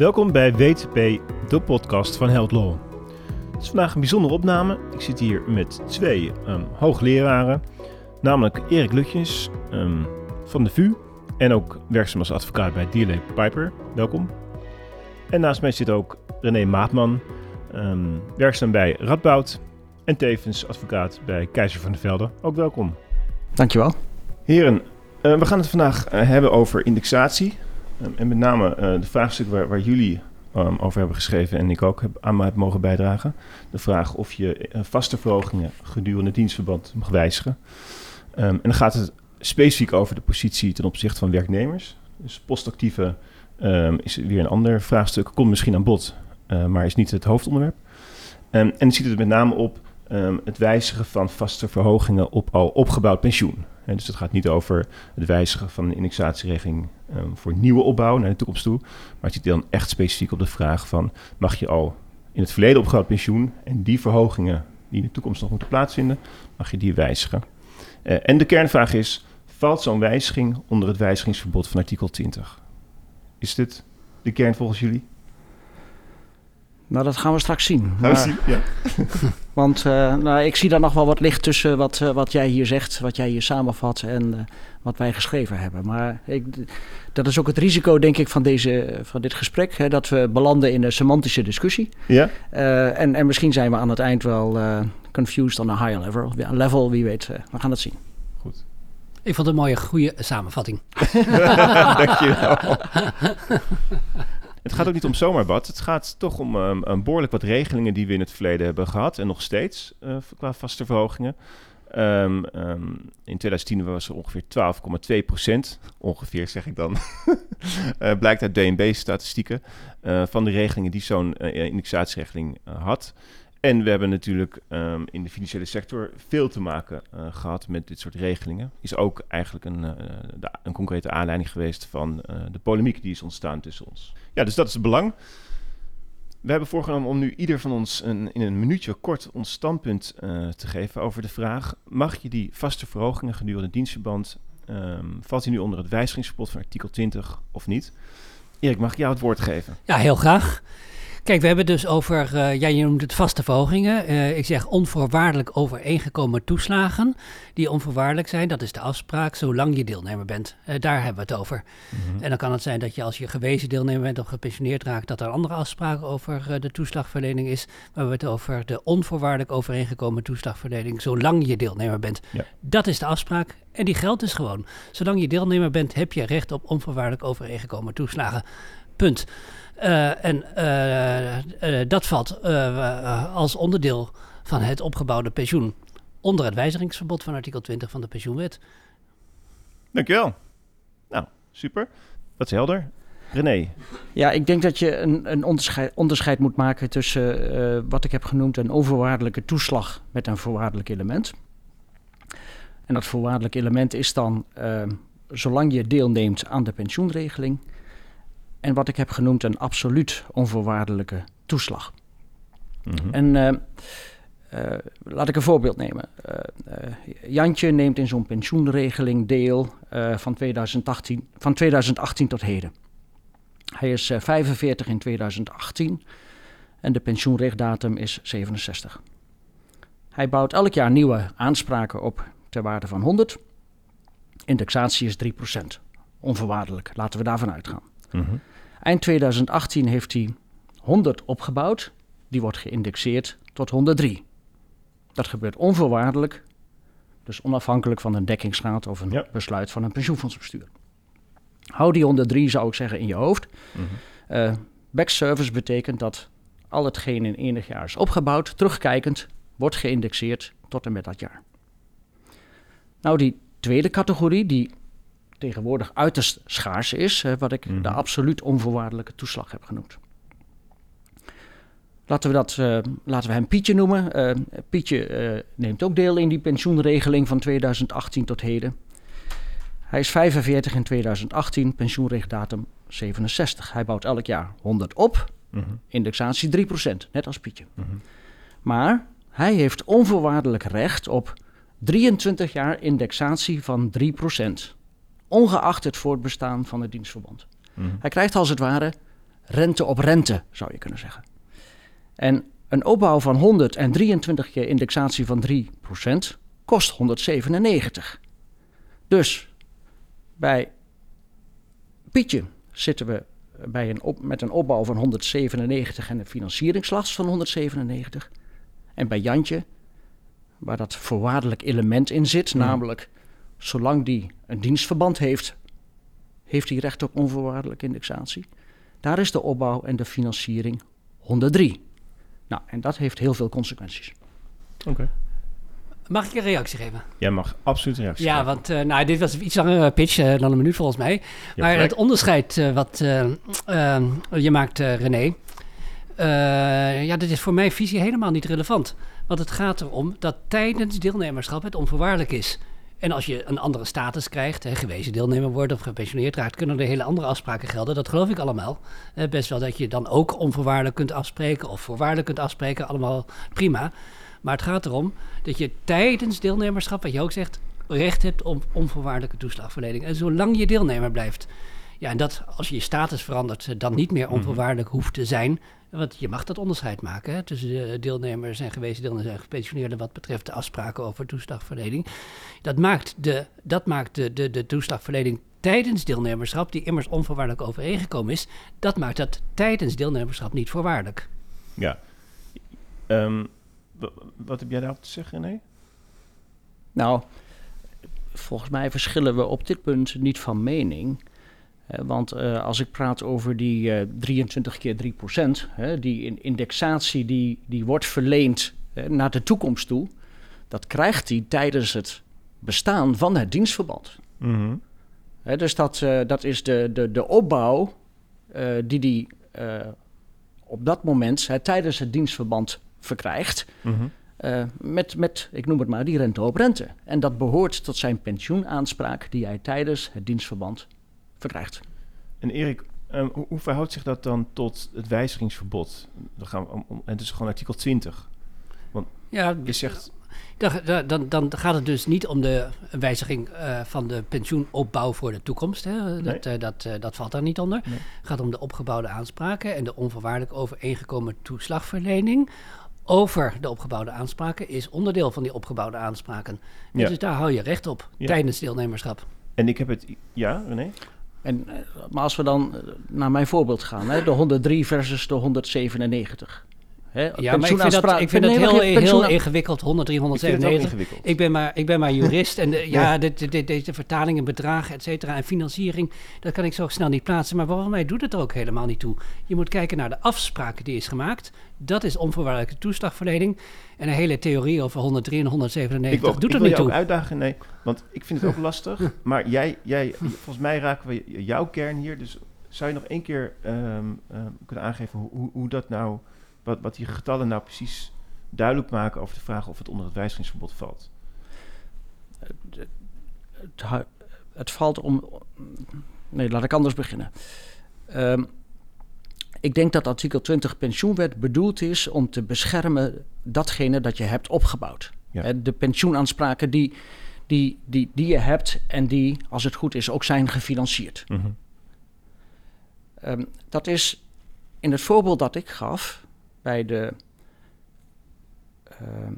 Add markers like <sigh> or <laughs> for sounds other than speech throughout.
Welkom bij WTP, de podcast van Held Law. Het is vandaag een bijzondere opname. Ik zit hier met twee um, hoogleraren, namelijk Erik Lutjes um, van de VU en ook werkzaam als advocaat bij DLA Piper. Welkom. En naast mij zit ook René Maatman, um, werkzaam bij Radboud en tevens advocaat bij Keizer van der Velde. Ook welkom. Dankjewel. Heren, uh, we gaan het vandaag uh, hebben over indexatie. Um, en met name uh, de vraagstuk waar, waar jullie um, over hebben geschreven en ik ook heb, aan heb mogen bijdragen. De vraag of je vaste verhogingen gedurende dienstverband mag wijzigen. Um, en dan gaat het specifiek over de positie ten opzichte van werknemers. Dus postactieve is weer een ander vraagstuk. Komt misschien aan bod, maar is niet het hoofdonderwerp. en dan ziet het met name op het wijzigen van vaste verhogingen op al opgebouwd pensioen. Dus het gaat niet over het wijzigen van een indexatieregeling um, voor nieuwe opbouw naar de toekomst toe. Maar het zit dan echt specifiek op de vraag van... mag je al in het verleden opgebouwd pensioen... en die verhogingen die in de toekomst nog moeten plaatsvinden... mag je die wijzigen. Uh, en de kernvraag is... valt zo'n wijziging onder het wijzigingsverbod van artikel 20? Is dit de kern volgens jullie? Nou, dat gaan we straks zien. Gaan maar, we zien, ja. <laughs> want uh, nou, ik zie daar nog wel wat licht tussen wat, uh, wat jij hier zegt, wat jij hier samenvat en uh, wat wij geschreven hebben. Maar ik, dat is ook het risico, denk ik, van, deze, van dit gesprek. Hè, dat we belanden in een semantische discussie. Ja. en, en misschien zijn we aan het eind wel confused on a higher level. level wie weet, we gaan het zien. Goed. Ik vond het een mooie, goede samenvatting. <laughs> Dank je wel. <laughs> Het gaat ook niet om zomaar wat. Het gaat toch om um, um, behoorlijk wat regelingen die we in het verleden hebben gehad. En nog steeds uh, qua vaste verhogingen. Um, in 2010 was er ongeveer 12,2 procent. Ongeveer zeg ik dan. uh, <laughs> blijkt uit DNB-statistieken. Uh, van de regelingen die zo'n indexatieregeling had. En we hebben natuurlijk um, in de financiële sector veel te maken uh, gehad met dit soort regelingen. Is ook eigenlijk een, de, een concrete aanleiding geweest van uh, de polemiek die is ontstaan tussen ons. Ja, dus dat is het belang. We hebben voorgenomen om nu ieder van ons een, in een minuutje kort ons standpunt te geven over de vraag: mag je die vaste verhogingen gedurende dienstverband, um, valt die nu onder het wijzigingsverbod van artikel 20 of niet? Erik, mag ik jou het woord geven? Ja, heel graag. Kijk, we hebben dus over, uh, ja, je noemt het vaste verhogingen. Uh, ik zeg onvoorwaardelijk overeengekomen toeslagen. Die onvoorwaardelijk zijn, dat is de afspraak, zolang je deelnemer bent. Uh, daar hebben we het over. Mm-hmm. En dan kan het zijn dat je als je gewezen deelnemer bent of gepensioneerd raakt, dat er andere afspraken over de toeslagverlening is. Maar we hebben het over de onvoorwaardelijk overeengekomen toeslagverlening, zolang je deelnemer bent. Ja. Dat is de afspraak. En die geldt dus gewoon. Zolang je deelnemer bent, heb je recht op onvoorwaardelijk overeengekomen toeslagen. Punt. Uh, en uh, uh, dat valt als onderdeel van het opgebouwde pensioen onder het wijzigingsverbod van artikel 20 van de pensioenwet. Dankjewel. Nou, super. Dat is helder. René. Ja, ik denk dat je een, een onderscheid, onderscheid, moet maken tussen wat ik heb genoemd een onvoorwaardelijke toeslag met een voorwaardelijk element. En dat voorwaardelijk element is dan zolang je deelneemt aan de pensioenregeling en wat ik heb genoemd een absoluut onvoorwaardelijke toeslag. Mm-hmm. En uh, uh, laat ik een voorbeeld nemen. Uh, Jantje neemt in zo'n pensioenregeling deel van, 2018, van 2018 tot heden. Hij is 45 in 2018 en de pensioenrechtdatum is 67. Hij bouwt elk jaar nieuwe aanspraken op ter waarde van 100. Indexatie is 3%. Onvoorwaardelijk, laten we daarvan uitgaan. Mm-hmm. Eind 2018 heeft hij 100 opgebouwd. Die wordt geïndexeerd tot 103. Dat gebeurt onvoorwaardelijk, dus onafhankelijk van een dekkingsraad of een ja. besluit van een pensioenfondsbestuur. Hou die 103, zou ik zeggen, in je hoofd. Mm -hmm. uh, backservice betekent dat al hetgeen in enig jaar is opgebouwd, terugkijkend, wordt geïndexeerd tot en met dat jaar. Nou, die tweede categorie, die tegenwoordig uiterst schaars is, wat ik de absoluut onvoorwaardelijke toeslag heb genoemd. Laten we, dat, uh, laten we hem Pietje noemen. Uh, Pietje uh, neemt ook deel in die pensioenregeling van 2018 tot heden. Hij is 45 in 2018, pensioenrechtdatum 67. Hij bouwt elk jaar 100 op, -hmm. indexatie 3%, net als Pietje. -hmm. Maar hij heeft onvoorwaardelijk recht op 23 jaar indexatie van 3% ongeacht het voortbestaan van het dienstverband. Mm. Hij krijgt als het ware rente op rente, zou je kunnen zeggen. En een opbouw van 100 en 23 keer indexatie van 3% kost 197. Dus bij Pietje zitten we bij een op, met een opbouw van 197 en een financieringslast van 197. En bij Jantje, waar dat voorwaardelijk element in zit, namelijk zolang die een dienstverband heeft, heeft hij recht op onvoorwaardelijke indexatie. Daar is de opbouw en de financiering 103. Nou, en dat heeft heel veel consequenties. Oké. Mag ik een reactie geven? Jij mag absoluut een reactie Ja, geven. want uh, nou, dit was een iets langere pitch uh, dan een minuut volgens mij. Je maar het onderscheid uh, wat je maakt, René, ja, dat is voor mijn visie helemaal niet relevant. Want het gaat erom dat tijdens deelnemerschap het onvoorwaardelijk is. En als je een andere status krijgt, hè, gewezen deelnemer wordt of gepensioneerd raakt, kunnen er hele andere afspraken gelden. Dat geloof ik allemaal. Eh, best wel dat je dan ook onvoorwaardelijk kunt afspreken of voorwaardelijk kunt afspreken, allemaal prima. Maar het gaat erom dat je tijdens deelnemerschap, wat je ook zegt, recht hebt op onvoorwaardelijke toeslagverlening. En zolang je deelnemer blijft. Ja, en dat als je je status verandert, dan niet meer onvoorwaardelijk hoeft te zijn. Want je mag dat onderscheid maken hè, tussen de deelnemers en gewezen deelnemers en gepensioneerden wat betreft de afspraken over toeslagverlening. Dat maakt de, dat maakt de, de, de toeslagverlening tijdens deelnemerschap, die immers onvoorwaardelijk overeengekomen is, dat maakt dat tijdens deelnemerschap niet voorwaardelijk. Ja. Um, wat heb jij daarop te zeggen, René? Nou, volgens mij verschillen we op dit punt niet van mening. Want uh, als ik praat over die uh, 23 keer 3 procent, die indexatie die, die wordt verleend uh, naar de toekomst toe, dat krijgt hij tijdens het bestaan van het dienstverband. Mm -hmm. dus dat, eh, dat is de, de, de opbouw die hij op dat moment tijdens het dienstverband verkrijgt. Mm -hmm. met, met, ik noem het maar, die rente op rente. En dat behoort tot zijn pensioenaanspraak die hij tijdens het dienstverband verkrijgt. En Erik, um, hoe, hoe, verhoudt zich dat dan tot het wijzigingsverbod? Dan gaan we om, om, en het is gewoon artikel 20. Want ja, je zegt... Dan, dan, dan gaat het dus niet om de wijziging uh, van de pensioenopbouw voor de toekomst. Hè. Dat, nee. uh, dat, uh, dat valt daar niet onder. Nee. Het gaat om de opgebouwde aanspraken en de onvoorwaardelijk overeengekomen toeslagverlening over de opgebouwde aanspraken is onderdeel van die opgebouwde aanspraken. Ja. Dus daar hou je recht op Ja. tijdens deelnemerschap. En ik heb het... Ja, René? En, eh, maar als we dan eh, naar mijn voorbeeld gaan, hè, de 103 versus de 197. Hè, Ja, maar ik vind dat, ik vind dat heel, heel ingewikkeld, 103, Ik vind het ook 197. ingewikkeld. Ik ben maar, ik ben maar jurist en de, ja, Ja. dit- dit- dit- deze vertalingen, bedragen, et cetera, en financiering, dat kan ik zo snel niet plaatsen. Maar volgens mij doet het er ook helemaal niet toe. Je moet kijken naar de afspraken die is gemaakt. Dat is onvoorwaardelijke toeslagverlening. En een hele theorie over 103 en 197 ik wil, doet ik er wil niet je ook toe. uitdagen, nee. Want ik vind het ook lastig. <laughs> Maar jij, jij, volgens mij raken we jouw kern hier. Dus zou je nog één keer ehm, ehm, kunnen aangeven hoe, hoe, hoe dat nou... Wat, wat die getallen nou precies duidelijk maken over de vraag of het onder het wijzigingsverbod valt? het, het valt om. Nee, laat ik anders beginnen. Ehm, ik denk dat artikel 20 pensioenwet bedoeld is om te beschermen datgene dat je hebt opgebouwd. Ja. De pensioenaanspraken die, die, die, die je hebt en die, als het goed is, ook zijn gefinancierd. Mhm. Ehm, dat is in het voorbeeld dat ik gaf bij de ehm,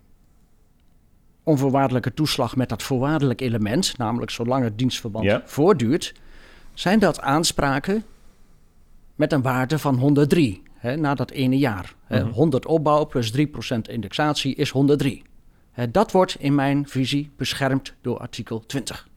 onvoorwaardelijke toeslag met dat voorwaardelijk element, namelijk zolang het dienstverband Ja. voortduurt, zijn dat aanspraken met een waarde van 103 hè, na dat ene jaar. Hè, Mhm. 100 opbouw plus 3% indexatie is 103. Hè, dat wordt in mijn visie beschermd door artikel 20.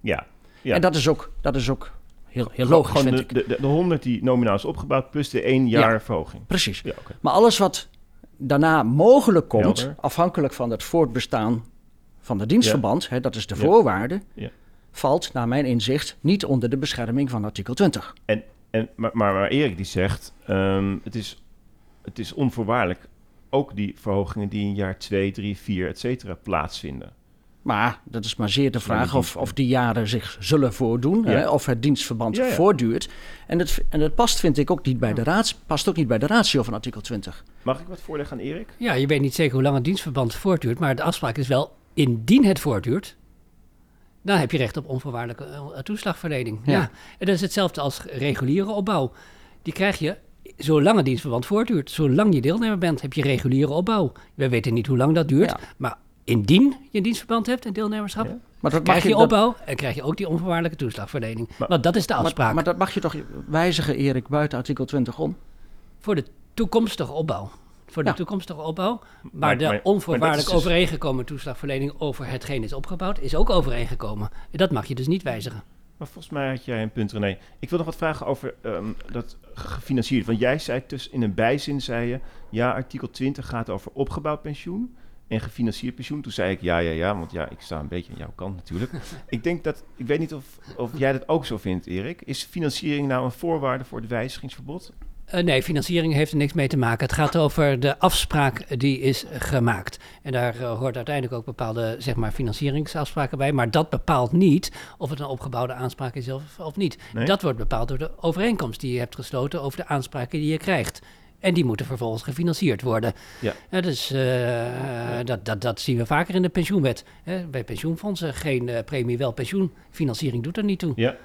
Ja. ja. En dat is ook, dat is ook heel, heel logisch, gewoon vind de, ik. de, de, de 100 die nominaal is opgebouwd plus de één jaar Ja. verhoging. Precies. Ja. Maar alles wat daarna mogelijk komt, Helder. afhankelijk van het voortbestaan van het dienstverband, hè, dat is de voorwaarde, Ja. valt naar mijn inzicht niet onder de bescherming van artikel 20. En, maar, maar, maar Erik die zegt, ehm, het, is, het is onvoorwaardelijk ook die verhogingen die in jaar 2, 3, 4, et cetera plaatsvinden. Maar dat is maar zeer de vraag of, of die jaren zich zullen voordoen, Ja. hè, of het dienstverband Ja, ja. voortduurt. En het, en het past, vind ik, ook niet bij de raads, past ook niet bij de ratio van artikel 20. Mag ik wat voorleggen aan Erik? Ja, je weet niet zeker hoe lang het dienstverband voortduurt, maar de afspraak is wel, indien het voortduurt, dan heb je recht op onvoorwaardelijke eh, toeslagverlening. Ja. Ja. en dat is hetzelfde als reguliere opbouw. Die krijg je zolang het dienstverband voortduurt, zolang je deelnemer bent, heb je reguliere opbouw. We weten niet hoe lang dat duurt, Ja. maar indien je een dienstverband hebt en deelnemerschap, Ja. Maar dat krijg je, opbouw en krijg je ook die onvoorwaardelijke toeslagverlening. Maar- Want dat is de afspraak Maar, maar dat mag je toch wijzigen, Erik, buiten artikel 20 om? voor de toekomstige opbouw. Voor de Ja. toekomstige opbouw. Maar, Maar- de onvoorwaardelijk dus- overeengekomen toeslagverlening over hetgeen is opgebouwd, is ook overeengekomen. En dat mag je dus niet wijzigen. Maar volgens mij had jij een punt, René. Ik wil nog wat vragen over ehm, dat gefinancierd. Want jij zei tussen in een bijzin, zei je... ja, artikel 20 gaat over opgebouwd pensioen en gefinancierd pensioen. Toen zei ik ja, ja, ja, want ja, ik sta een beetje aan jouw kant natuurlijk. <laughs> ik denk dat, ik weet niet of, of jij dat ook zo vindt, Erik. Is financiering nou een voorwaarde voor het wijzigingsverbod? Eh, nee, financiering heeft er niks mee te maken. Het gaat over de afspraak die is gemaakt. En daar eh, hoort uiteindelijk ook bepaalde zeg maar, financieringsafspraken bij. Maar dat bepaalt niet of het een opgebouwde aanspraak is of, of niet. Nee? Dat wordt bepaald door de overeenkomst die je hebt gesloten over de aanspraken die je krijgt. En die moeten vervolgens gefinancierd worden. Ja. dus eh, dat, dat, dat zien we vaker in de pensioenwet. Hè, bij pensioenfondsen geen eh, premie, wel pensioen. Financiering doet er niet toe. Ja,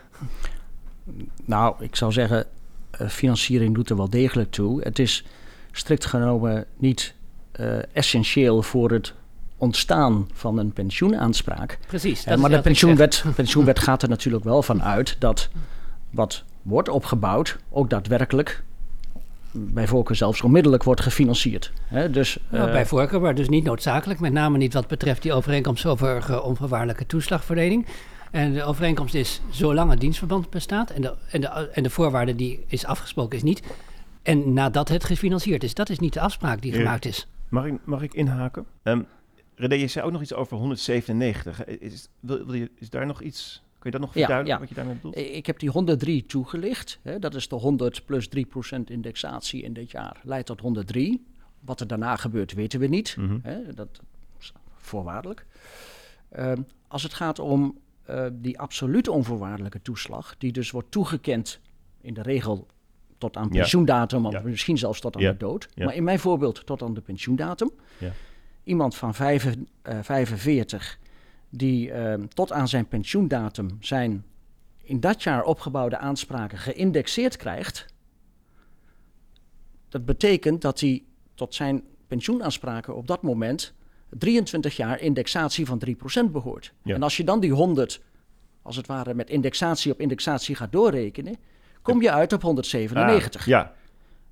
Nou, ik zou zeggen, eh, financiering doet er wel degelijk toe. Het is strikt genomen niet eh, essentieel voor het ontstaan van een pensioenaanspraak. Precies. Eh, dat maar is de pensioenwet, pensioenwet gaat er natuurlijk wel van uit dat wat wordt opgebouwd ook daadwerkelijk bij voorkeur zelfs onmiddellijk wordt gefinancierd. Hè, dus, Nou, eh, bij voorkeur, maar dus niet noodzakelijk. Met name niet wat betreft die overeenkomst over eh, onvoorwaardelijke toeslagverlening. En de overeenkomst is zolang het dienstverband bestaat. En de, en, de, en de voorwaarde die is afgesproken is niet. En nadat het gefinancierd is. Dat is niet de afspraak die Ja. gemaakt is. mag ik, mag ik inhaken? Ehm René, je zei ook nog iets over 197. Is, wil, wil je, is daar nog iets... Kun je dat nog verduidelijken ja. wat je daarmee bedoelt? Ik heb die 103 toegelicht. Hè, dat is de 100 plus 3 procent indexatie in dit jaar. Leidt tot 103. Wat er daarna gebeurt, weten we niet. Mhm. Hè, dat is voorwaardelijk. Ehm, als het gaat om eh, die absoluut onvoorwaardelijke toeslag, die dus wordt toegekend in de regel tot aan Ja. pensioendatum, of misschien zelfs tot aan de dood. Maar in mijn voorbeeld tot aan de pensioendatum. Ja. Iemand van vijf, eh, 45 die ehm, tot aan zijn pensioendatum zijn in dat jaar opgebouwde aanspraken geïndexeerd krijgt. Dat betekent dat hij tot zijn pensioenaanspraken op dat moment 23 jaar indexatie van 3% behoort. Ja. En als je dan die 100, als het ware met indexatie op indexatie gaat doorrekenen, kom je uit op 197. Ah, ja,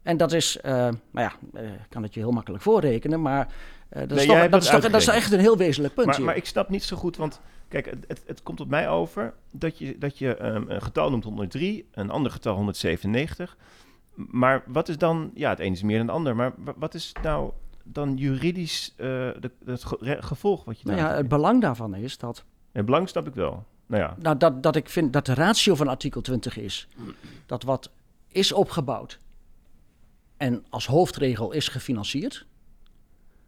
En dat is, eh, nou ja, ik kan het je heel makkelijk voorrekenen, maar eh, dat, Nee, is toch, dat, is dat toch, dat is echt een heel wezenlijk punt maar, maar ik snap niet zo goed, want kijk, het, het, komt op mij over dat je, dat je ehm, een getal noemt 103, een ander getal 197. Maar wat is dan, ja, het een is meer dan het ander, maar wa- wat is nou dan juridisch de, het ge- gevolg wat je nou ja, het belang daarvan is dat, Het belang snap ik wel. Nou ja, nou, dat, dat ik vind dat de ratio van artikel 20 is. Dat wat is opgebouwd en als hoofdregel is gefinancierd,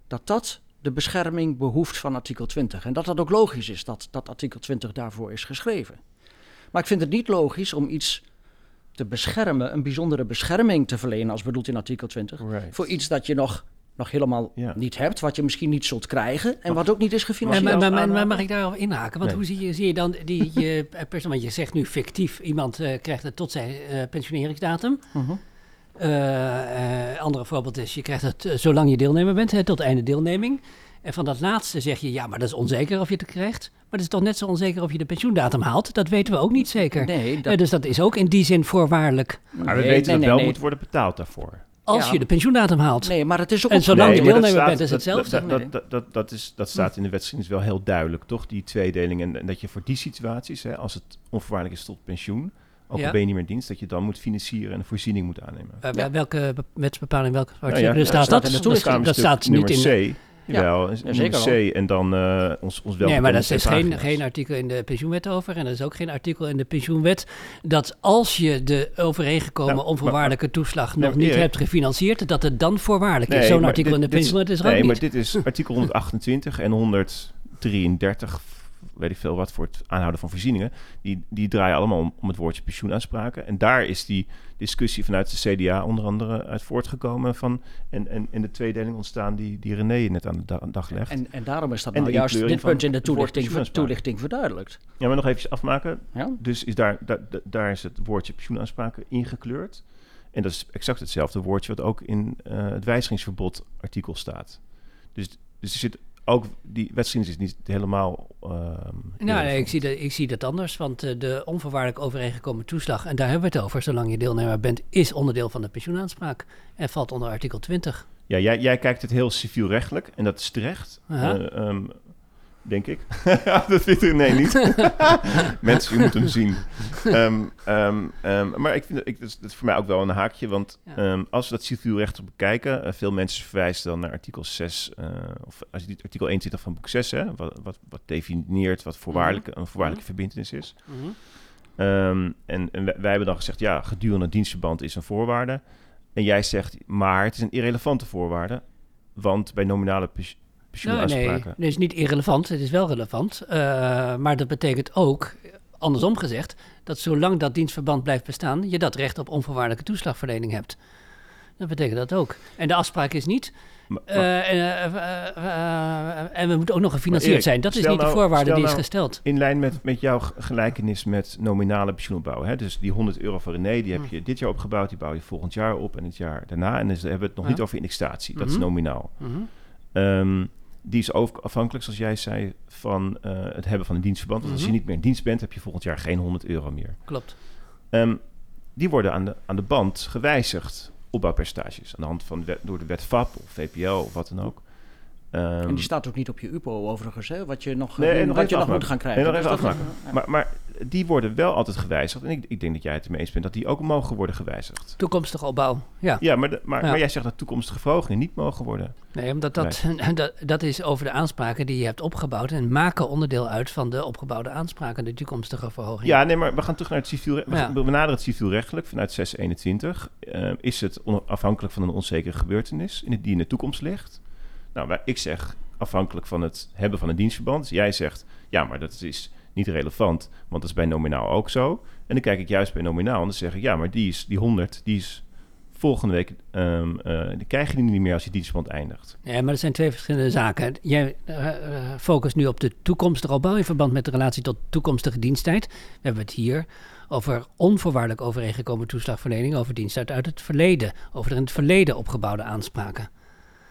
dat dat de bescherming behoeft van artikel 20. En dat dat ook logisch is dat, dat artikel 20 daarvoor is geschreven. Maar ik vind het niet logisch om iets te beschermen, een bijzondere bescherming te verlenen, als bedoeld in artikel 20, right. voor iets dat je nog, nog helemaal Ja. niet hebt, wat je misschien niet zult krijgen en wat ook niet is gefinancierd. maar, maar, maar, mag ik daarop inhaken? Want Nee. hoe zie je, zie je dan die eh, persoon, want je zegt nu fictief, iemand eh, krijgt het tot zijn eh, pensioneringsdatum. Mhm. Eh, andere voorbeeld is, je krijgt het eh, zolang je deelnemer bent, hè, tot einde deelneming. En van dat laatste zeg je, ja, maar dat is onzeker of je het krijgt. Maar het is toch net zo onzeker of je de pensioendatum haalt? Dat weten we ook niet zeker. Nee, dat, dus dat is ook in die zin voorwaardelijk. Maar we nee, weten nee, dat nee, wel nee. moet worden betaald daarvoor. Als Ja. je de pensioendatum haalt. Nee, maar het is ook En op- zolang je dat deelnemer staat- bent, is dat- hetzelfde. Dat, Nee. dat, dat, dat, is, dat staat in de wetgeschiedenis wel heel duidelijk, toch? Die tweedeling. En, en dat je voor die situaties, hè, als het onvoorwaardelijk is tot pensioen, ook Ja. al ben je niet meer in dienst, dat je dan moet financieren en een voorziening moet aannemen. Eh, Ja. Welke be- wetsbepaling, welke Nou artikel ja, staat staat dat? Dat toelichting. dat staat niet in... C. Jawel, Ja, zeker C en dan eh, ons, ons wel Nee, maar dat bekende is geen, geen artikel in de pensioenwet over. En er is ook geen artikel in de pensioenwet dat als je de overeengekomen Nou, onvoorwaardelijke toeslag Nee, nog niet Erik. hebt gefinancierd, dat het dan voorwaardelijk Nee, is. Zo'n maar artikel dit- in de pensioenwet is er Nee, ook maar niet. dit is artikel 128 en 133, weet ik veel wat, voor het aanhouden van voorzieningen. Die, die draaien allemaal om, om het woordje pensioenaanspraken. En daar is die discussie vanuit de CDA onder andere uit voortgekomen van... En, en, en de tweedeling ontstaan die, die René net aan de da- dag legt. En, en daarom is dat nou juist dit punt in de toelichting, toelichting verduidelijkt. Ja, maar nog even afmaken. Ja? Dus is daar, daar, daar is het woordje pensioenaanspraken ingekleurd. En dat is exact hetzelfde woordje wat ook in eh, het wijzigingsverbod artikel staat. Dus, dus er zit ook, die wetgeschiedenis is niet helemaal... ehm, Nou, nee, ik zie, dat, ik zie dat anders, want eh, de onvoorwaardelijk overeengekomen toeslag, en daar hebben we het over, zolang je deelnemer bent, is onderdeel van de pensioenaanspraak en valt onder artikel 20. Ja, jij, jij kijkt het heel civielrechtelijk en dat is terecht, ehm, denk ik. <laughs> dat vindt er nee niet. <laughs> Mensen, je moet hem zien. Ehm, ehm, ehm, maar ik vind dat, ik, dat, is, dat is voor mij ook wel een haakje, want Ja. als we dat civielrechtelijk bekijken, eh, veel mensen verwijzen dan naar artikel 6, eh, of als je dit artikel 21 van boek 6, hè, wat, wat, wat definieert wat voorwaardelijke, een voorwaardelijke verbindenis is. Ehm, en en wij, wij hebben dan gezegd, ja, gedurende dienstverband is een voorwaarde. En jij zegt, maar het is een irrelevante voorwaarde. Want bij nominale Nou, nee, nee, is niet irrelevant, het is wel relevant. eh, maar dat betekent ook, andersom gezegd, dat zolang dat dienstverband blijft bestaan, je dat recht op onvoorwaardelijke toeslagverlening hebt. Dat betekent dat ook. En de afspraak is niet. Maar- maar- eh, eh, en we moeten ook nog gefinancierd Erik, zijn. Dat is niet de nou- voorwaarde die is nou- gesteld. in lijn met, met jouw gelijkenis met nominale pensioenopbouw. Hè? Dus die 100 euro van René, die heb Hm. je dit jaar opgebouwd. Die bouw je volgend jaar op en het jaar daarna. En dus hebben we het nog Ja. niet over indexatie. Dat is Mhm. nominaal. Mhm. Ehm, die is ook afhankelijk, zoals jij zei, van eh, het hebben van een dienstverband. Want als je Mhm. niet meer in dienst bent, heb je volgend jaar geen 100 euro meer. Klopt. Ehm, die worden aan de, aan de band gewijzigd, opbouwpercentages. Aan de hand van wet- door de wet VAP of VPL of wat dan ook. Ehm, en die staat ook niet op je UPO overigens, hè? Wat je nog, Nee, eh, nog wat je nog moet gaan krijgen. Nee, nog Dus even dat- afmaken. ja. maar, maar die worden wel altijd gewijzigd. En ik, ik denk dat jij het ermee eens bent dat die ook mogen worden gewijzigd. Toekomstige opbouw. Ja. Ja, maar, de- maar, Ja. maar jij zegt dat toekomstige verhogingen niet mogen worden. Nee, omdat dat, <laughs> dat, dat is over de aanspraken die je hebt opgebouwd en maken onderdeel uit van de opgebouwde aanspraken, de toekomstige verhoging. Ja, nee, maar we gaan terug naar het civiel. We, Ja. we benaderen het civielrechtelijk vanuit 621. Eh, is het afhankelijk van een onzekere gebeurtenis in het, die in de toekomst ligt? Nou, ik zeg afhankelijk van het hebben van een dienstverband. Jij zegt, ja, maar dat is niet relevant, want dat is bij nominaal ook zo. En dan kijk ik juist bij nominaal en dan zeg ik, ja, maar die, is, die 100, die is volgende week, ehm, eh, die krijg je die niet meer als je dienstverband eindigt. Ja, maar dat zijn twee verschillende zaken. Jij eh, eh, focust nu op de toekomstige opbouw in verband met de relatie tot toekomstige diensttijd. We hebben het hier over onvoorwaardelijk overeengekomen toeslagverlening over diensttijd uit het verleden. Over de in het verleden opgebouwde aanspraken.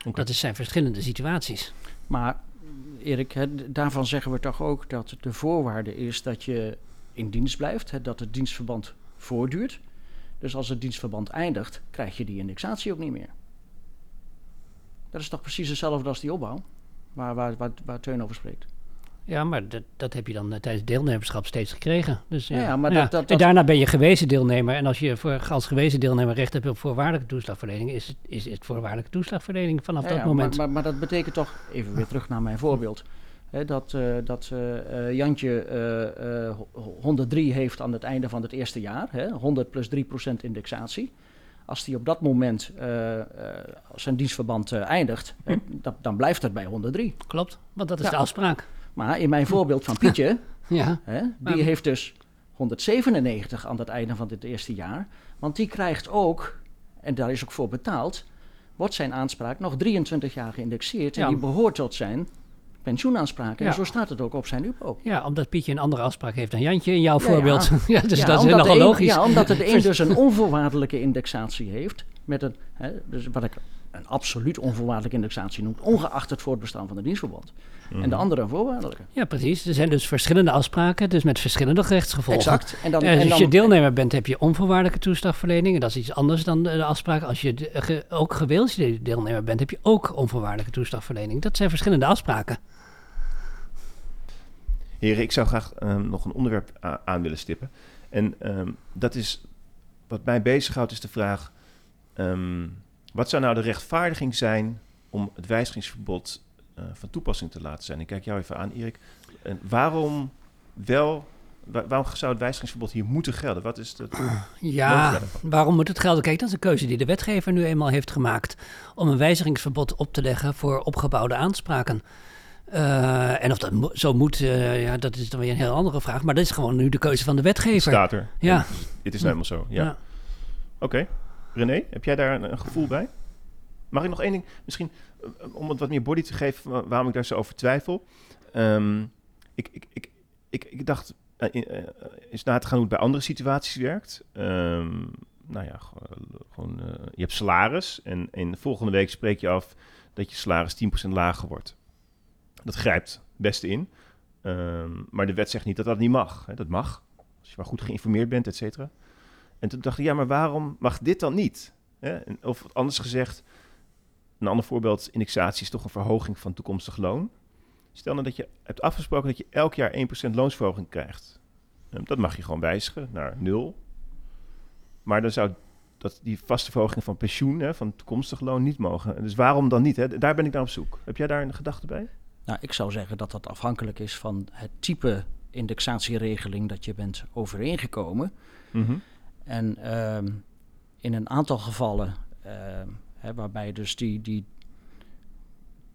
Oké. Dat is- zijn verschillende situaties. Maar Erik, daarvan zeggen we toch ook dat de voorwaarde is dat je in dienst blijft, hè, dat het dienstverband voortduurt. Dus als het dienstverband eindigt, krijg je die indexatie ook niet meer. Dat is toch precies hetzelfde als die opbouw, waar, waar, waar Teun over spreekt. Ja, maar dat, dat heb je dan eh, tijdens deelnemerschap steeds gekregen. Dus, ja. Ja, ja, maar dat- dat- En daarna ben je gewezen deelnemer. En als je voor, als gewezen deelnemer recht hebt op voorwaardelijke toeslagverlening, is het, is het voorwaardelijke toeslagverlening vanaf Ja, dat moment. Maar, maar, maar dat betekent toch, even weer terug naar mijn voorbeeld, hè, dat, eh, dat eh, Jantje eh, eh, ho- 103 heeft aan het einde van het eerste jaar, hè, 100 plus 3% indexatie. Als die op dat moment zijn dienstverband eindigt, hè, dan, dan blijft het bij 103. Klopt, want dat is de afspraak. Maar in mijn voorbeeld van Pietje, <laughs> Ja, hè, die heeft dus 197 aan het einde van dit eerste jaar. Want die krijgt ook, en daar is ook voor betaald, wordt zijn aanspraak nog 23 jaar geïndexeerd. En Ja. die behoort tot zijn pensioenaanspraken. Ja. En zo staat het ook op zijn UPO. ja, omdat Pietje een andere afspraak heeft dan Jantje in jouw Ja, voorbeeld. <laughs> Ja, dus dat is nogal een- logisch. Ja, omdat de <laughs> een dus een onvoorwaardelijke indexatie heeft. Met een, hè, dus wat ik een absoluut onvoorwaardelijke indexatie noem, ongeacht het voortbestaan van de dienstverband. En de andere een voorwaardelijke. Ja, precies. Er zijn dus verschillende afspraken, dus met verschillende rechtsgevolgen. Exact. En dan, Eh, en als dan, je deelnemer bent, heb je onvoorwaardelijke toeslagverlening. En dat is iets anders dan de afspraak. Als je de- ge- ook gewilsde deelnemer bent, heb je ook onvoorwaardelijke toeslagverlening. Dat zijn verschillende afspraken. Heren, ik zou graag ehm, nog een onderwerp a- aan willen stippen. En ehm, dat is, wat mij bezighoudt, is de vraag... ehm, wat zou nou de rechtvaardiging zijn om het wijzigingsverbod eh, van toepassing te laten zijn? Ik kijk jou even aan, Erik. En waarom wel... wa- waarom zou het wijzigingsverbod hier moeten gelden? Wat is het? Ja, waarom moet het gelden? Kijk, dat is een keuze die de wetgever nu eenmaal heeft gemaakt. Om een wijzigingsverbod op te leggen voor opgebouwde aanspraken. Eh, en of dat mo- zo moet, eh, ja, dat is dan weer een heel andere vraag. Maar dat is gewoon nu de keuze van de wetgever. staat er. Ja. Dit is nou helemaal zo. Ja. Ja. Oké. René, heb jij daar een, gevoel bij? Mag ik nog één ding, misschien eh, om het wat meer body te geven, wa- waarom ik daar zo over twijfel. Ehm, ik, ik, ik, ik, dacht eh, in, eh, eens na te gaan hoe het bij andere situaties werkt. Ehm, nou ja, gewoon, je hebt salaris en, en volgende week spreek je af dat je salaris 10% lager wordt. Dat grijpt best in. Ehm, maar de wet zegt niet dat dat niet mag. Hè? Dat mag, als je maar goed geïnformeerd bent, et cetera. En toen dacht ik, ja, maar waarom mag dit dan niet? Of anders gezegd, een ander voorbeeld, indexatie is toch een verhoging van toekomstig loon. Stel nou dat je hebt afgesproken dat je elk jaar 1% loonsverhoging krijgt. Ehm, dat mag je gewoon wijzigen naar nul. Maar dan zou dat die vaste verhoging van pensioen, hè, van toekomstig loon, niet mogen. Dus waarom dan niet? Hè? Daar ben ik naar op zoek. Heb jij daar een gedachte bij? Nou, ik zou zeggen dat dat afhankelijk is van het type indexatieregeling dat je bent overeengekomen. Mm En ehm, in een aantal gevallen, uh, hè, waarbij dus die, die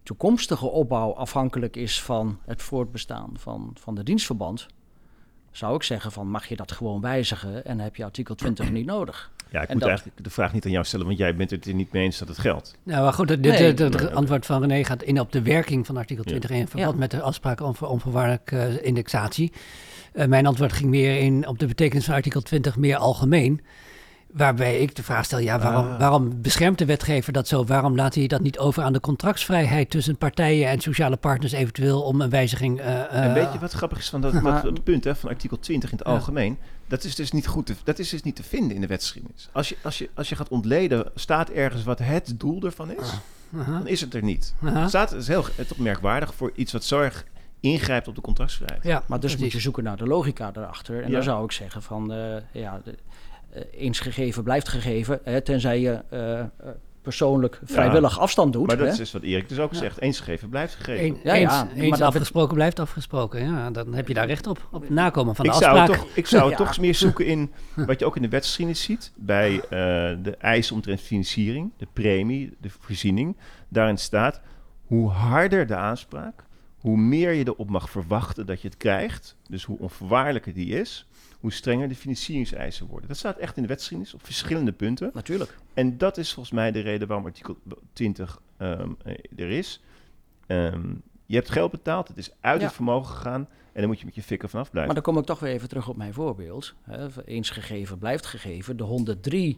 toekomstige opbouw afhankelijk is van het voortbestaan van, van de dienstverband, zou ik zeggen van mag je dat gewoon wijzigen en heb je artikel 20 niet nodig. Ja, ik moet eigenlijk de vraag niet aan jou stellen, want jij bent het er niet mee eens dat het geldt. Nou, maar goed, het antwoord van René gaat in op de werking van artikel 20 in verband met de afspraken over onvoorwaardelijke indexatie. Uh, mijn antwoord ging meer in op de betekenis van artikel 20 meer algemeen. Waarbij ik de vraag stel, ja, waarom, ah. waarom beschermt de wetgever dat zo? Waarom laat hij dat niet over aan de contractsvrijheid tussen partijen en sociale partners eventueel om een wijziging... Uh, en weet je wat grappig is van dat, het punt hè, van artikel 20 in het algemeen? Dat is dus niet goed te, dat is dus niet te vinden in de wetgeschiedenis. Als je, als, je, als je gaat ontleden, staat ergens wat het doel ervan is, ah. dan is het er niet. Het staat, het is heel het merkwaardig voor iets wat zorg ingrijpt op de contractsvrijheid. Ja, maar dus moet je zoeken naar de logica erachter. En dan zou ik zeggen van, uh, ja... De, eh, eens gegeven blijft gegeven, hè, tenzij je eh, eh, persoonlijk vrijwillig afstand doet. Maar dat is wat Erik dus ook zegt. Eens gegeven blijft gegeven. Ja, ja, eens, afgesproken blijft afgesproken. Ja, dan heb je daar recht op. Op nakomen van de ik afspraak. Zou toch, ik zou <laughs> ja. toch meer <laughs> zoeken in wat je ook in de wetsgeschiedenis ziet. Bij de eisen omtrent financiering, de premie, de voorziening. Daarin staat hoe harder de aanspraak, hoe meer je erop mag verwachten dat je het krijgt. Dus hoe onvoorwaardelijker die is hoe strenger de financieringseisen worden. Dat staat echt in de wetgeschiedenis op verschillende punten. Natuurlijk. En dat is volgens mij de reden waarom artikel 20 ehm, eh, er is. Ehm, je hebt geld betaald, het is uit het vermogen gegaan en dan moet je met je fikken vanaf blijven. Maar dan kom ik toch weer even terug op mijn voorbeeld. Eens gegeven blijft gegeven. De 103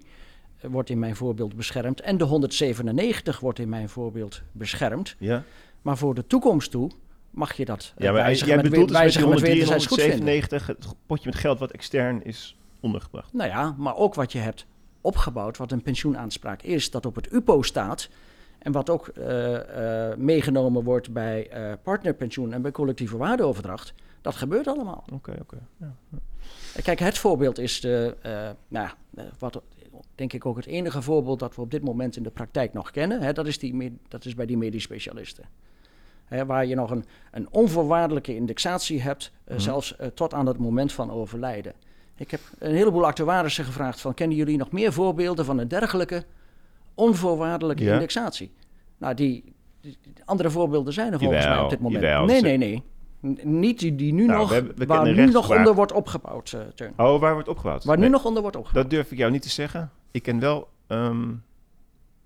eh, wordt in mijn voorbeeld beschermd en de 197 wordt in mijn voorbeeld beschermd. Ja. Maar voor de toekomst toe mag je dat ja, maar jij met, bedoelt dus met 197 het potje met geld wat extern is ondergebracht. Nou ja, maar ook wat je hebt opgebouwd, wat een pensioenaanspraak is, dat op het UPO staat en wat ook uh, uh, meegenomen wordt bij uh, partnerpensioen en bij collectieve waardeoverdracht, dat gebeurt allemaal. Oké, oké. Ja. Kijk, het voorbeeld is de, nou, wat denk ik ook het enige voorbeeld dat we op dit moment in de praktijk nog kennen. Hè, dat, is die, dat is bij die medisch specialisten. Hè, waar je nog een, een onvoorwaardelijke indexatie hebt, uh, mm. zelfs uh, tot aan het moment van overlijden. Ik heb een heleboel actuarissen gevraagd van, kennen jullie nog meer voorbeelden van een dergelijke onvoorwaardelijke ja. indexatie? Nou, die, die, andere voorbeelden zijn er volgens mij op dit moment. Jawel, nee, nee, nee. Niet die, die nu nou, nog, we, we waar nu nog onder wordt opgebouwd, uh, Oh, waar wordt opgebouwd? Waar nee, nu nog onder wordt opgebouwd. Dat durf ik jou niet te zeggen. Ik ken wel um,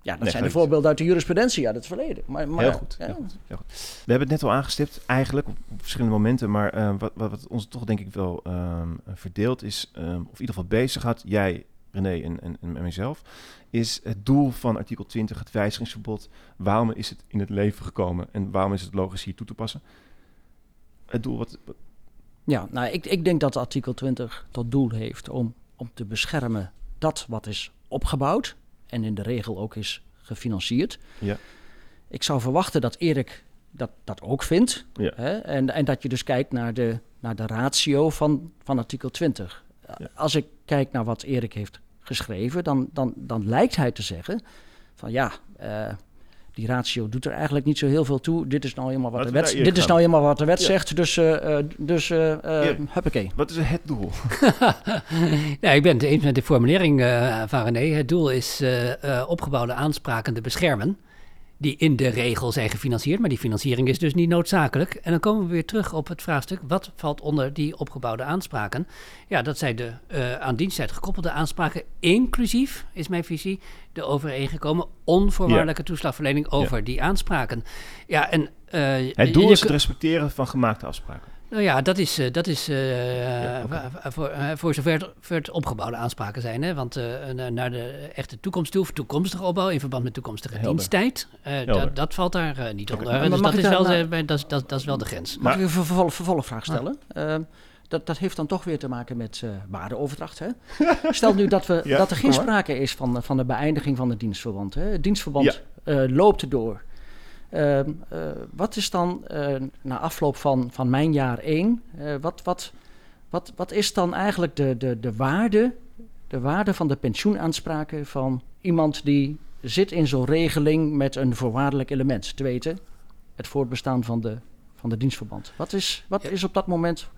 ja, dat zijn de voorbeelden uit de jurisprudentie uit het verleden. Maar, maar heel, goed, heel, goed, heel, goed, We hebben het net al aangestipt, eigenlijk op, verschillende momenten. Maar uh, wat, wat, ons toch denk ik wel um, verdeeld is, um, of in ieder geval bezig had, jij, René en, en, en mijzelf, is het doel van artikel 20, het wijzigingsverbod. Waarom is het in het leven gekomen en waarom is het logisch hier toe te passen? Het doel wat... wat... Ja, nou, ik, ik denk dat artikel 20 tot doel heeft om, om te beschermen dat wat is opgebouwd en in de regel ook is gefinancierd. Ja. Ik zou verwachten dat Erik dat, dat ook vindt. Ja. Hè? En, en dat je dus kijkt naar de, naar de ratio van, van artikel 20. Als ik kijk naar wat Erik heeft geschreven, dan, dan, dan lijkt hij te zeggen van ja, uh, die ratio doet er eigenlijk niet zo heel veel toe. Dit is nou eenmaal wat, de wet, dit is nou eenmaal wat de wet zegt. Dus, uh, dus uh, huppakee. Wat is het doel? <laughs> nou, ik ben het eens met de formulering van René. Het doel is opgebouwde aanspraken te beschermen die in de regel zijn gefinancierd, maar die financiering is dus niet noodzakelijk. En dan komen we weer terug op het vraagstuk, wat valt onder die opgebouwde aanspraken? Ja, dat zijn de uh, aan diensttijd gekoppelde aanspraken, inclusief, is mijn visie, de overeengekomen onvoorwaardelijke toeslagverlening over die aanspraken. Ja, en, uh, het doel is het respecteren van gemaakte afspraken. Nou ja, dat is, eh, dat is eh, Ja, wa- voor, eh, voor zover het, voor het opgebouwde aanspraken zijn. Hè? Want eh, na- naar de echte toekomst toe, of toekomstige opbouw in verband met toekomstige Helder. diensttijd, eh, dat, dat valt daar eh, niet onder. Dus dat is, wel, nou- de- bij- dat, is- dat, dat is wel de grens. Mag Maar- ik een vervolg, vervolgvraag stellen? Eh, dat, dat heeft dan toch weer te maken met eh waardeoverdracht. Hè? <laughs> Stel nu dat, we, Ja, dat er geen sprake is van, van de beëindiging van het dienstverband. Hè? Het dienstverband eh, loopt door. Ehm, eh, wat is dan eh, na afloop van, van mijn jaar één, eh, wat, wat, wat, wat is dan eigenlijk de, de, de, waarde, de waarde van de pensioenaanspraken van iemand die zit in zo'n regeling met een voorwaardelijk element? Te weten, het voortbestaan van de, van de dienstverband. Wat is, wat Ja. is op dat moment,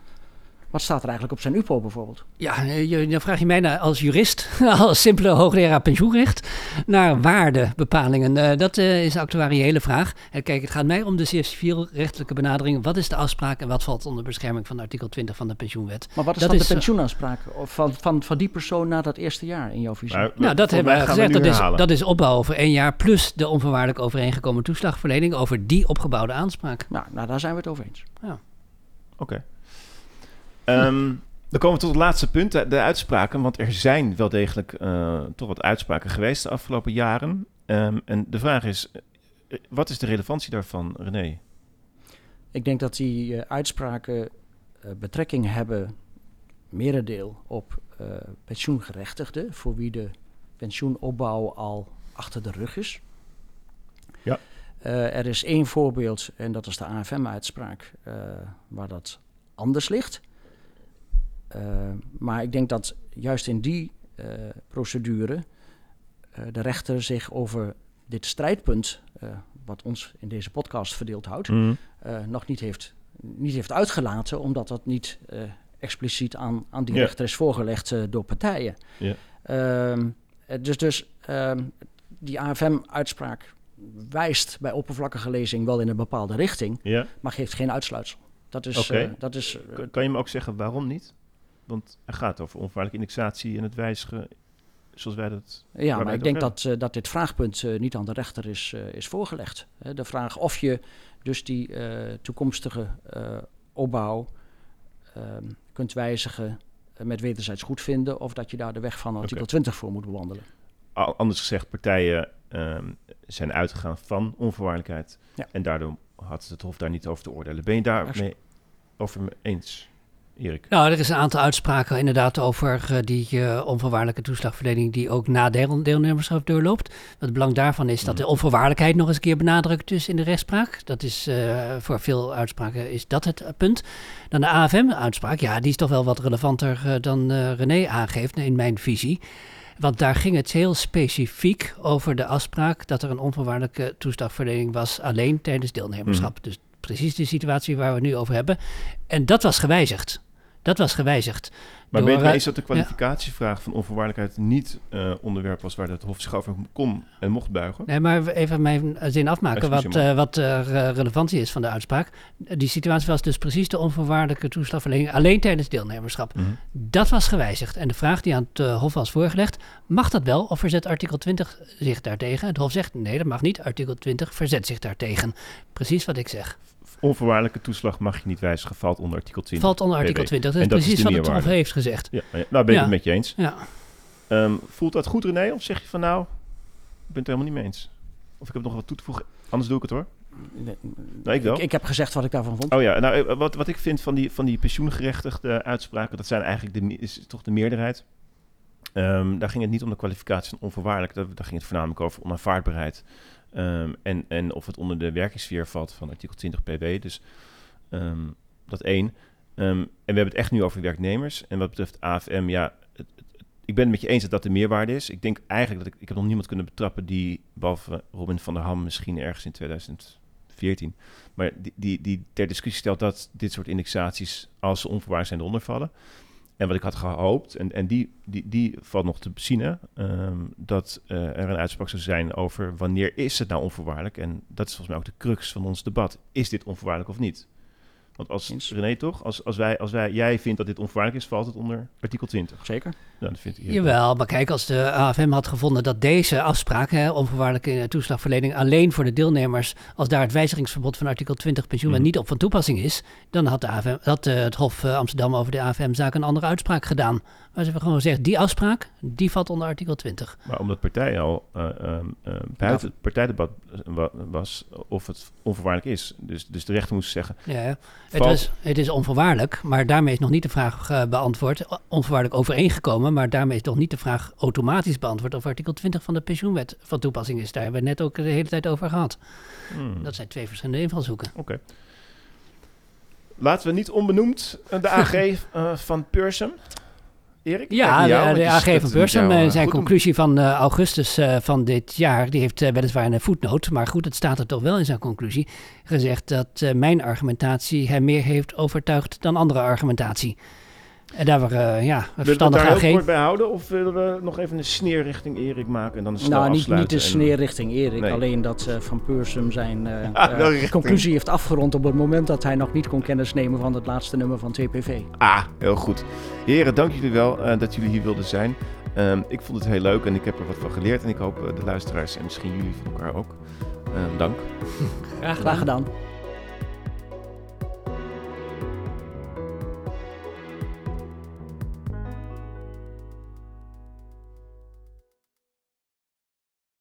wat staat er eigenlijk op zijn UPO bijvoorbeeld? Ja, eh, je, dan vraag je mij naar, als jurist, <laughs> als simpele hoogleraar pensioenrecht, naar waardebepalingen. Eh, dat eh, is een actuariële vraag. Kijk, het gaat mij om de zeer civielrechtelijke benadering. Wat is de afspraak en wat valt onder bescherming van artikel 20 van de pensioenwet? Maar wat is Dat dan is, de pensioenaanspraak van, van, van die persoon na dat eerste jaar in jouw visie? Maar Nou, dat hebben we gezegd. Dat is, dat is opbouw over één jaar plus de onvoorwaardelijk overeengekomen toeslagverlening over die opgebouwde aanspraak. Nou, nou, daar zijn we het over eens. Oké. Ehm, dan komen we tot het laatste punt, de, de uitspraken. Want er zijn wel degelijk eh, toch wat uitspraken geweest de afgelopen jaren. Ehm, en de vraag is, eh, wat is de relevantie daarvan, René? Ik denk dat die eh, uitspraken eh, betrekking hebben, merendeel, op eh, pensioengerechtigden, voor wie de pensioenopbouw al achter de rug is. Ja. Eh, er is één voorbeeld, en dat is de AFM-uitspraak, eh, waar dat anders ligt. Eh, maar ik denk dat juist in die eh, procedure eh, de rechter zich over dit strijdpunt, wat ons in deze podcast verdeeld houdt, Mm. eh, nog niet heeft, niet heeft uitgelaten, omdat dat niet expliciet aan, aan die rechter is voorgelegd door partijen. Ehm, eh, dus dus ehm, die AFM-uitspraak wijst bij oppervlakkige lezing wel in een bepaalde richting, maar geeft geen uitsluitsel. Dat is, dat is Kan je me ook zeggen waarom niet? Want het gaat over onvoorwaardelijke indexatie en het wijzigen zoals wij dat... Ja, maar ik denk dat, eh, dat dit vraagpunt eh, niet aan de rechter is, eh, is voorgelegd. De vraag of je dus die toekomstige opbouw ehm, kunt wijzigen met wederzijds goedvinden... of dat je daar de weg van artikel Oké. 20 voor moet bewandelen. Anders gezegd, partijen ehm, zijn uitgegaan van onvoorwaardelijkheid. Ja. En daardoor had het Hof daar niet over te oordelen. Ben je daar Absoluut. mee over me eens, Erik? Nou, er is een aantal uitspraken inderdaad over eh, die eh, onvoorwaardelijke toeslagverlening die ook na deel- deelnemerschap doorloopt. Het belang daarvan is dat de onvoorwaardelijkheid nog eens een keer benadrukt is in de rechtspraak. Dat is eh, voor veel uitspraken is dat het punt. Dan de AFM-uitspraak, ja, die is toch wel wat relevanter dan René aangeeft in mijn visie. Want daar ging het heel specifiek over de afspraak dat er een onvoorwaardelijke toeslagverlening was alleen tijdens deelnemerschap. Dus precies de situatie waar we het nu over hebben. En dat was gewijzigd. Dat was gewijzigd. Maar Door, je eh, eens dat de kwalificatievraag van onvoorwaardelijkheid niet eh, onderwerp was waar het Hof zich over kon en mocht buigen? Nee, maar even mijn zin afmaken. Wat, eh, wat eh, re- relevantie is van de uitspraak. Die situatie was dus precies de onvoorwaardelijke toeslagverlening alleen tijdens deelnemerschap. Mhm. Dat was gewijzigd. En de vraag die aan het eh, Hof was voorgelegd, mag dat wel of verzet artikel 20 zich daartegen? Het Hof zegt nee, dat mag niet. Artikel 20 verzet zich daartegen. Precies wat ik zeg. Onvoorwaardelijke toeslag mag je niet wijzigen, valt onder artikel 20. Valt onder artikel PB. 20. Dat is En dat is precies de wat het Hof heeft gezegd. Ja, ja, nou ben ik Ja. het met je eens. Ja. Ehm, voelt dat goed, René? Of zeg je van nou, ik ben het er helemaal niet mee eens? Of ik heb nog wat toe te voegen? Anders doe ik het hoor. Nee, Nou, ik wel. Ik, ik heb gezegd wat ik daarvan vond. Oh ja, nou, eh, wat, wat ik vind van die, van die pensioengerechtigde uitspraken, dat zijn eigenlijk de, is toch de meerderheid. Ehm, daar ging het niet om de kwalificatie van onvoorwaardelijk, daar, daar ging het voornamelijk over onaanvaardbaarheid. Ehm, en, en of het onder de werkingssfeer valt van artikel 20 PW. Dus ehm, dat één. Ehm, en we hebben het echt nu over werknemers. En wat betreft AFM, ja, ik ben het met je eens dat dat de meerwaarde is. Ik denk eigenlijk dat ik, ik heb nog niemand kunnen betrappen die, behalve Robin van der Ham misschien ergens in 2014, maar die, die, die ter discussie stelt dat dit soort indexaties, als ze onvoorwaardelijk zijn, eronder vallen. En wat ik had gehoopt, en, en die, die, die valt nog te zien, ehm, dat eh, er een uitspraak zou zijn over wanneer is het nou onvoorwaardelijk. En dat is volgens mij ook de crux van ons debat. Is dit onvoorwaardelijk of niet? Want als Eens. René toch, als, als, wij, als wij, jij vindt dat dit onvoorwaardelijk is, valt het onder artikel 20. Zeker. Ja, dat vind ik. Jawel, maar kijk, als de AFM had gevonden dat deze afspraak, hè, onvoorwaardelijke toeslagverlening, alleen voor de deelnemers, als daar het wijzigingsverbod van artikel 20 pensioenwet Mhm. niet op van toepassing is, dan had, de AFM, had eh, het Hof eh, Amsterdam over de AFM-zaak een andere uitspraak gedaan. Maar ze hebben gewoon gezegd, die afspraak, die valt onder artikel 20. Maar omdat partij al eh, buiten het partijdebat wa- was of het onvoorwaardelijk is. Dus, dus de rechter moest zeggen, Ja, ja. Het, was, het is onvoorwaardelijk, maar daarmee is nog niet de vraag beantwoord. Onvoorwaardelijk overeengekomen, maar daarmee is nog niet de vraag automatisch beantwoord of artikel 20 van de pensioenwet van toepassing is. Daar hebben we net ook de hele tijd over gehad. hmm, Dat zijn twee verschillende invalshoeken. oké. Laten we niet onbenoemd de AG <laughs> eh, van Pursum. Erik? Ja, jou, de, AG van Bursum, jou, eh, eh, zijn om- conclusie van eh, augustus eh, van dit jaar, die heeft eh, weliswaar een voetnoot, maar goed, het staat er toch wel in zijn conclusie, gezegd dat eh, mijn argumentatie hem meer heeft overtuigd dan andere argumentatie. En daar waren, eh, ja, een Willen we daar heel kort bij houden? Of willen we nog even een sneer richting Erik maken en dan snel nou, niet, niet afsluiten? de en- sneer richting Erik. Nee. Alleen dat eh, Van Peursum zijn eh, <laughs> conclusie heeft afgerond op het moment dat hij nog niet kon kennis nemen van het laatste nummer van TPV. Ah, heel goed. Heren, dank jullie wel dat jullie hier wilden zijn. Ehm, ik vond het heel leuk en ik heb er wat van geleerd. En ik hoop de luisteraars en misschien jullie van elkaar ook. Ehm, dank. Graag Graag gedaan.